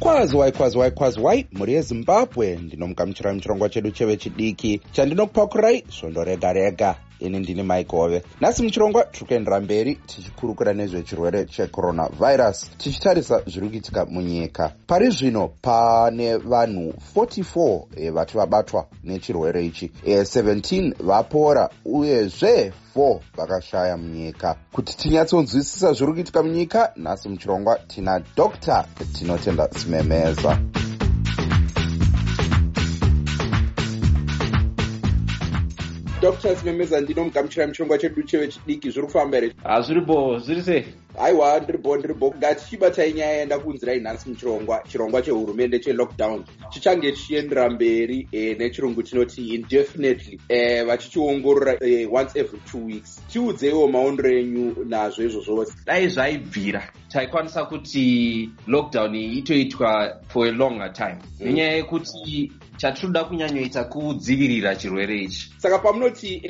kwazi wai kwazi wai kwazi wai mhuri yezimbabwe. Ndinomugamuchirai muchirongwa chedu chevechidiki chandinokupakurai svondo rega rega ini ndini maigove nhasi muchirongwa tiri kuendera mberi tichikurukura nezvechirwere checoronavirus tichitarisa zviri kuitika munyika. Pari zvino pane vanhu 44 e, vati vabatwa nechirwere ichi. E, 17 vapora uyezve 4 vakashaya munyika. Kuti tinyatsonzwisisa zviri kuitika munyika nhasi muchirongwa tina dr tinotenda simemeza dr simemeza ndinomugamuchira muchirongwa chedu chevechidiki zviri kufamba here? Hazviripo zviri sei? Aiwa ndiribo ndiribo ngatichibatai nyaya yaenda kunzirai nhasi muchirongwa chirongwa chehurumende chelockdown. Chichange chichiendera mberi e, nechirungu tinoti indefinitely. E, vachichiongorora e, once every two weeks. Tiudzeiwo maondero enyu nazvo izvozvo. Dai zvaibvira. Taikwanisa kuti lockdown itoitwa for a longer time. Mm. nenyaya yekuti chatinoda kunyanyoita kudzivirira chirwere ichi. Saka pamunoti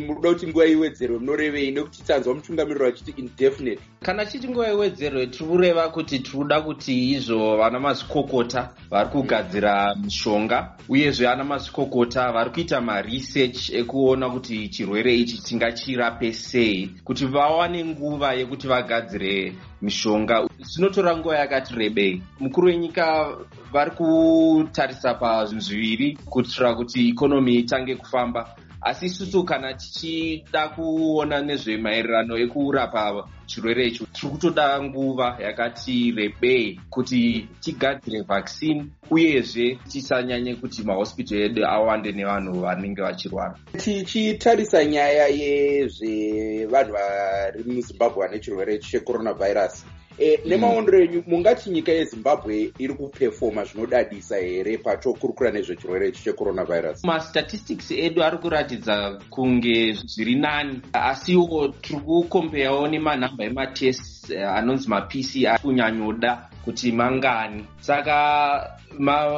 munoda kuti nguva iwedzerwe munorevei nekuti tanzwa mutungamiriro vachiti indefinite. Kana chiti nguva iwedzerwe tiri kureva kuti tiri kuda kuti izvo vana mazvikokota vari kugadzira mishonga uyezve ana mazvikokota vari kuita maresearch ekuona kuti chirwere ichi tingachirape sei kuti vawane nguva yekuti vagadzire mishonga. Zvinotora nguva yakati rebei. Mukuru wenyika vari kutarisa zviviri kuitira kuti ikonomi itange kufamba. Asi isusu kana tichida kuona nezvemaererano ekurapa chirwere icho tiri kutoda nguva yakati rebei kuti tigadzire vaccine uyezve tisanyanye kuti mahospital edu awande nevanhu vanenge vachirwara. Tichitarisa nyaya yezvevanhu vari muzimbabwe vane chirwere checoronavirus e, nemaondero enyu mungati nyika yezimbabwe iri kupefoma zvinodadisa here pachokurukura nezvechirwere ichi checoronavirus? Mastatistics edu ari kuratidza kunge zviri nani asiwo tiri kukombeyawo nemanhamba ematest uh, anonzi mapcr kunyanyoda kuti mangani. Saka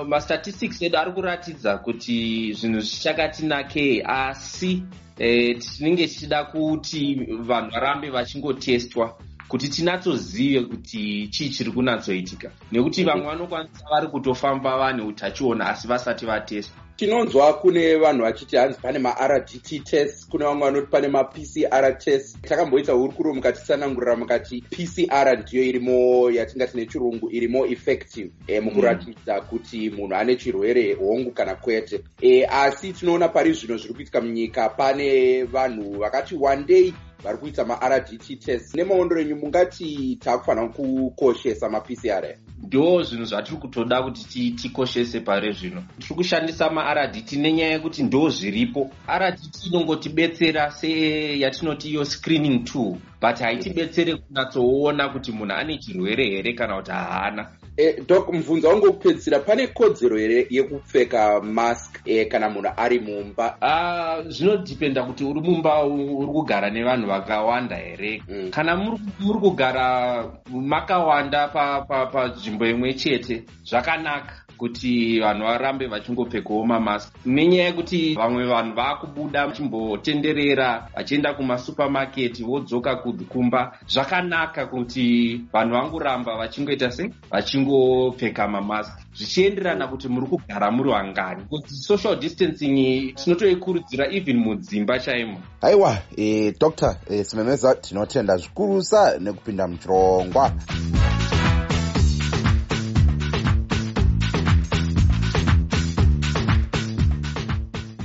mastatistics ma edu ari kuratidza kuti zvinhu zvichakatinakei asi eh, tinenge tichida kuti vanhu varambe vachingotestwa kuti tinatsozive kuti chii chiri kunatsoitika. Nekuti vamwe vanokwanisa vari kutofamba vane utachiona asi vasati vateswa tinonzwa kune vanhu vachiti hanzi pane mardt test. Kune vamwe vanoti pane mapcr test. Takamboita hurukuro mukatitsanangurira mukati pcr ndiyo irimo yatingati nechirungu iri more effective e, mukuratidza mm. kuti munhu ane chirwere hongu kana kwete. E, asi tinoona pari zvino zviri kuitika munyika. Pane vanhu vakati one day vari kuita mardt test. Nemaondero enyu mungati taakufanira kukoshesa mapcr ndo zvinhu zvatiri kutoda kuti tikoshese pare zvino. Tiri kushandisa mardt nenyaya yekuti ndo zviripo. Rdt inongotibetsera seyatinoti iyo screening tool but haitibetsere kunatsoona kuti munhu ane chirwere here kana kuti haana. E, dok mubvunzo wangu wekupedzisira pane kodzero here yekupfeka mask e, kana munhu ari mumba? Uh, zvinodhipenda kuti uri mumba uri kugara nevanhu vakawanda here. Mm. kana muri kugara makawanda panzvimbo pa, pa imwe chete zvakanaka kuti vanhu varambe vachingopfekawo mamask. Nenyaya yekuti vamwe vanhu vaakubuda vachimbotenderera vachienda kumasupamaketi vodzoka kumba zvakanaka kuti vanhu vangoramba vachingoita sei? Vachingopfeka mamask. Zvichienderana kuti muri kugara muri vangani. Social distancing tinotoikurudzira even mudzimba chaimo. Aiwa e, dr e, simemeza tinotenda zvikurusa nekupinda muchirongwa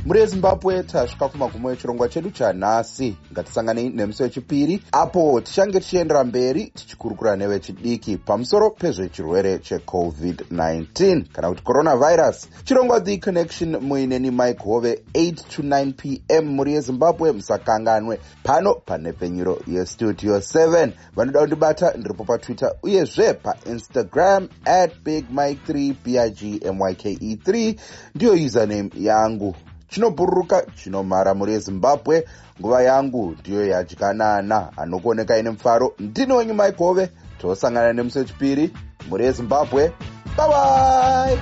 muri yezimbabwe tasvika kumagumo echirongwa chedu chanhasi. Ngatisanganei nemusi wechipiri apo tichange tichiendera mberi tichikurukura nevechidiki pamusoro pezvechirwere checovid-19 kana kuti coronavirus chirongwa the connection muineni mike hove 8 to 9 p m muri yezimbabwe musakanganwe pano panhepfenyuro yestudio 7 vanoda kundibata ndiripo patwitter uyezve painstagram at big mike 3 big myke 3 ndiyo username yangu chinobhururuka chinomhara muri yezimbabwe. Nguva yangu ndiyo yadyanana anokuoneka ine mufaro ndini wenyu maikove tosangana nemusi wechipiri muri yezimbabwe. Bye bye